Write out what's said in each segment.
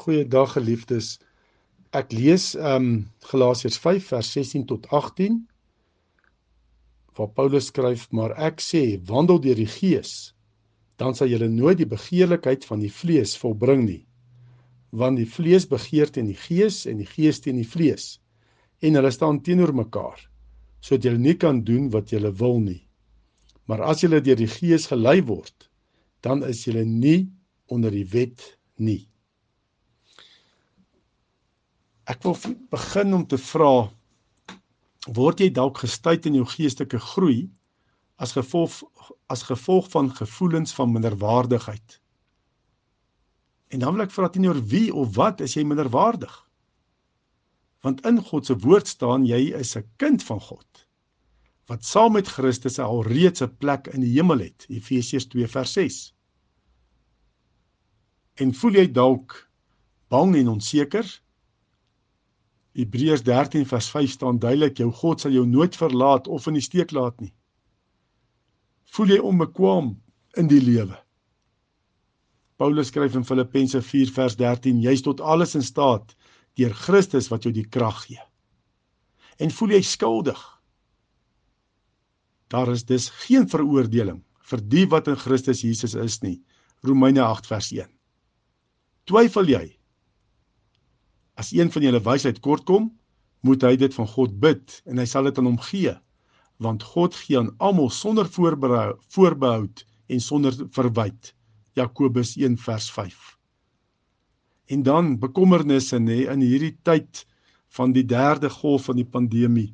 Goeiedag geliefdes. Ek lees ehm um, Galasiërs 5 vers 16 tot 18 waar Paulus skryf: "Maar ek sê, wandel deur die Gees, dan sal julle nooit die begeerlikheid van die vlees volbring nie. Want die vlees begeer teen die Gees en die Gees teen die vlees, en hulle staan teenoor mekaar, sodat julle nie kan doen wat julle wil nie. Maar as julle deur die Gees gelei word, dan is julle nie onder die wet nie." Ek wil begin om te vra word jy dalk gestuit in jou geestelike groei as gevolg as gevolg van gevoelens van minderwaardigheid. En dan wil ek vra teenoor wie of wat is jy minderwaardig? Want in God se woord staan jy is 'n kind van God wat saam met Christus alreeds 'n plek in die hemel het. Efesiërs 2 vers 6. En voel jy dalk bang en onseker Hebreërs 13 vers 5 staan duidelik jou God sal jou nooit verlaat of in die steek laat nie. Voel jy onbekwaam in die lewe? Paulus skryf in Filippense 4 vers 13 jy's tot alles in staat deur Christus wat jou die krag gee. En voel jy skuldig? Daar is dus geen veroordeling vir die wat in Christus Jesus is nie. Romeine 8 vers 1. Twyfel jy? As een van julle wysheid kortkom, moet hy dit van God bid en hy sal dit aan hom gee, want God gee aan almal sonder voorbehoud en sonder verwyd. Jakobus 1 vers 5. En dan bekommernisse nê in hierdie tyd van die derde golf van die pandemie.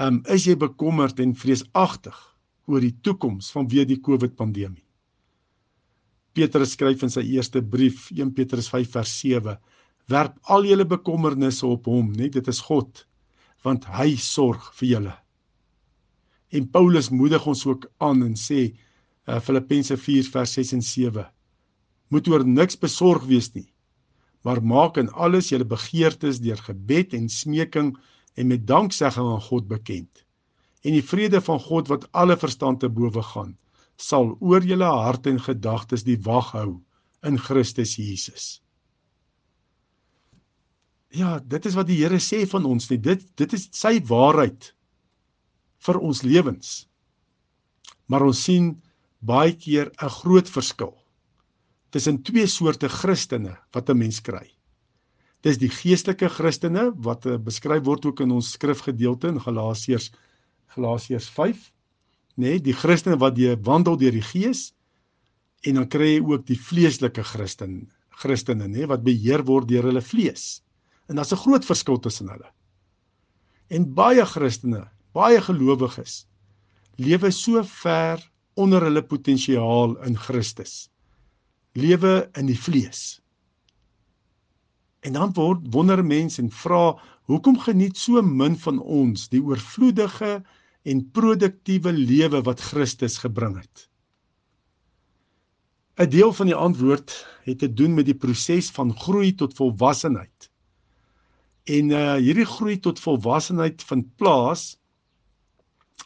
Um is jy bekommerd en vreesagtig oor die toekoms vanweë die COVID pandemie? Petrus skryf in sy eerste brief, 1 Petrus 5 vers 7 werp al julle bekommernisse op hom, net dit is God, want hy sorg vir julle. En Paulus moedig ons ook aan en sê uh, Filippense 4 vers 6 en 7 moet oor niks besorg wees nie maar maak in alles julle begeertes deur gebed en smeking en met danksegging aan God bekend en die vrede van God wat alle verstand te bowe gaan sal oor julle harte en gedagtes die wag hou in Christus Jesus Ja, dit is wat die Here sê van ons nie. Dit dit is sy waarheid vir ons lewens. Maar ons sien baie keer 'n groot verskil tussen twee soorte Christene wat 'n mens kry. Dis die geestelike Christene wat eh, beskryf word ook in ons skrifgedeelte in Galasiërs Galasiërs 5, nê, nee, die Christene wat die wandel deur die Gees en dan kry jy ook die vleeslike Christen, Christene, nê, nee, wat beheer word deur hulle vlees. En daar's 'n groot verskil tussen hulle. En baie Christene, baie gelowiges lewe so ver onder hulle potensiaal in Christus. Lewe in die vlees. En dan word wonder mense en vra, hoekom geniet so min van ons die oorvloedige en produktiewe lewe wat Christus gebring het? 'n Deel van die antwoord het te doen met die proses van groei tot volwassenheid. En uh hierdie groei tot volwassenheid vind plaas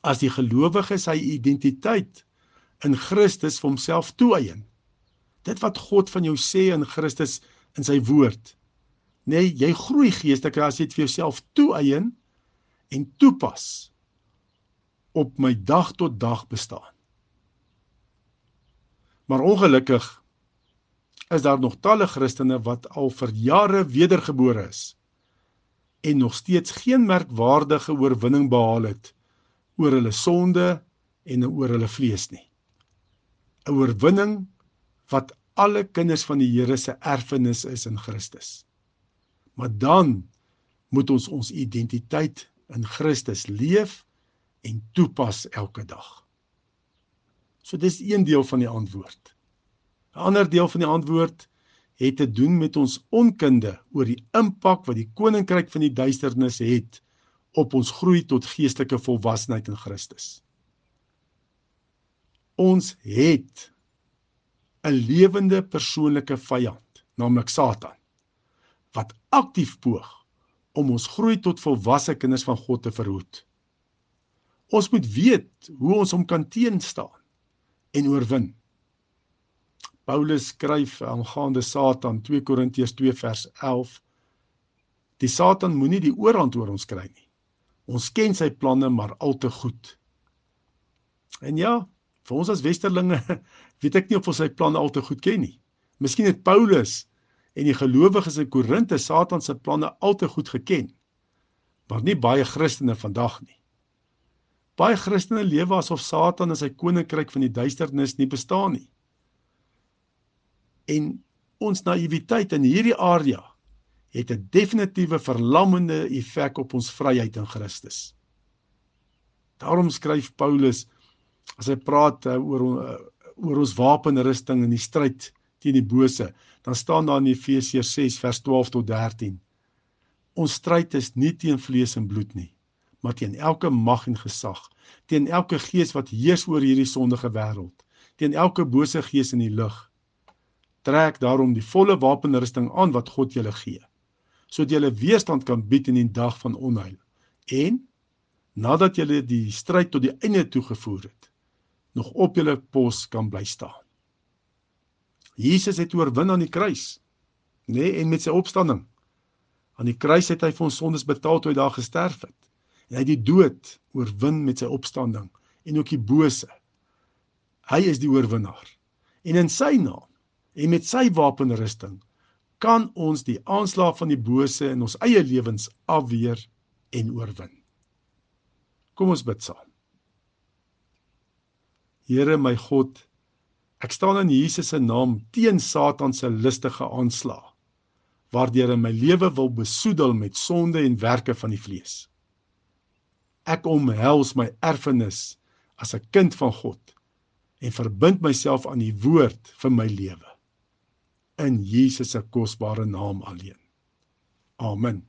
as die gelowige sy identiteit in Christus vir homself toeëien. Dit wat God van jou sê in Christus in sy woord. Nee, jy groei geestelik as jy dit vir jouself toeëien en toepas op my dag tot dag bestaan. Maar ongelukkig is daar nog talle Christene wat al vir jare wedergebore is en nog steeds geen merkwaardige oorwinning behaal het oor hulle sonde en oor hulle vlees nie. 'n Oorwinning wat alle kinders van die Here se erfenis is in Christus. Maar dan moet ons ons identiteit in Christus leef en toepas elke dag. So dis een deel van die antwoord. 'n Ander deel van die antwoord het te doen met ons onkunde oor die impak wat die koninkryk van die duisternis het op ons groei tot geestelike volwassenheid in Christus. Ons het 'n lewende persoonlike vyand, naamlik Satan, wat aktief poog om ons groei tot volwasse kinders van God te verhoed. Ons moet weet hoe ons hom kan teenstaan en oorwin. Paulus skryf aangaande Satan 2 Korintiërs 2 vers 11 Die Satan moenie die oorhand oor ons kry nie. Ons ken sy planne maar al te goed. En ja, vir ons as westerlinge weet ek nie of ons sy planne al te goed ken nie. Miskien het Paulus en die gelowiges in Korinte Satan se planne al te goed geken. Maar nie baie Christene vandag nie. Baie Christene lewe asof Satan en sy koninkryk van die duisternis nie bestaan nie. En ons naïwiteit in hierdie area het 'n definitiewe verlammende effek op ons vryheid in Christus. Daarom skryf Paulus as hy praat uh, oor uh, oor ons wapenrusting in die stryd teen die bose, dan staan daar in Efesiërs 6 vers 12 tot 13. Ons stryd is nie teen vlees en bloed nie, maar teen elke mag en gesag, teen elke gees wat heers oor hierdie sondige wêreld, teen elke bose gees in die lug. Trek daarom die volle wapenrusting aan wat God julle gee, sodat julle weerstand kan bied in die dag van onheil. En nadat julle die stryd tot die einde toegevoer het, nog op julle pos kan bly staan. Jesus het oorwin aan die kruis, nê, nee, en met sy opstanding. Aan die kruis het hy vir ons sondes betaal toe hy daar gesterf het. En hy het die dood oorwin met sy opstanding en ook die bose. Hy is die oorwinnaar. En in sy naam en met sy wapenrusting kan ons die aanslag van die bose in ons eie lewens afweer en oorwin. Kom ons bid saam. Here my God, ek staan in Jesus se naam teen Satan se listige aanslag waardeur in my lewe wil besoedel met sonde en werke van die vlees. Ek omhels my erfenis as 'n kind van God en verbind myself aan die woord vir my lewe. In Jesus se kosbare naam alleen. Amen.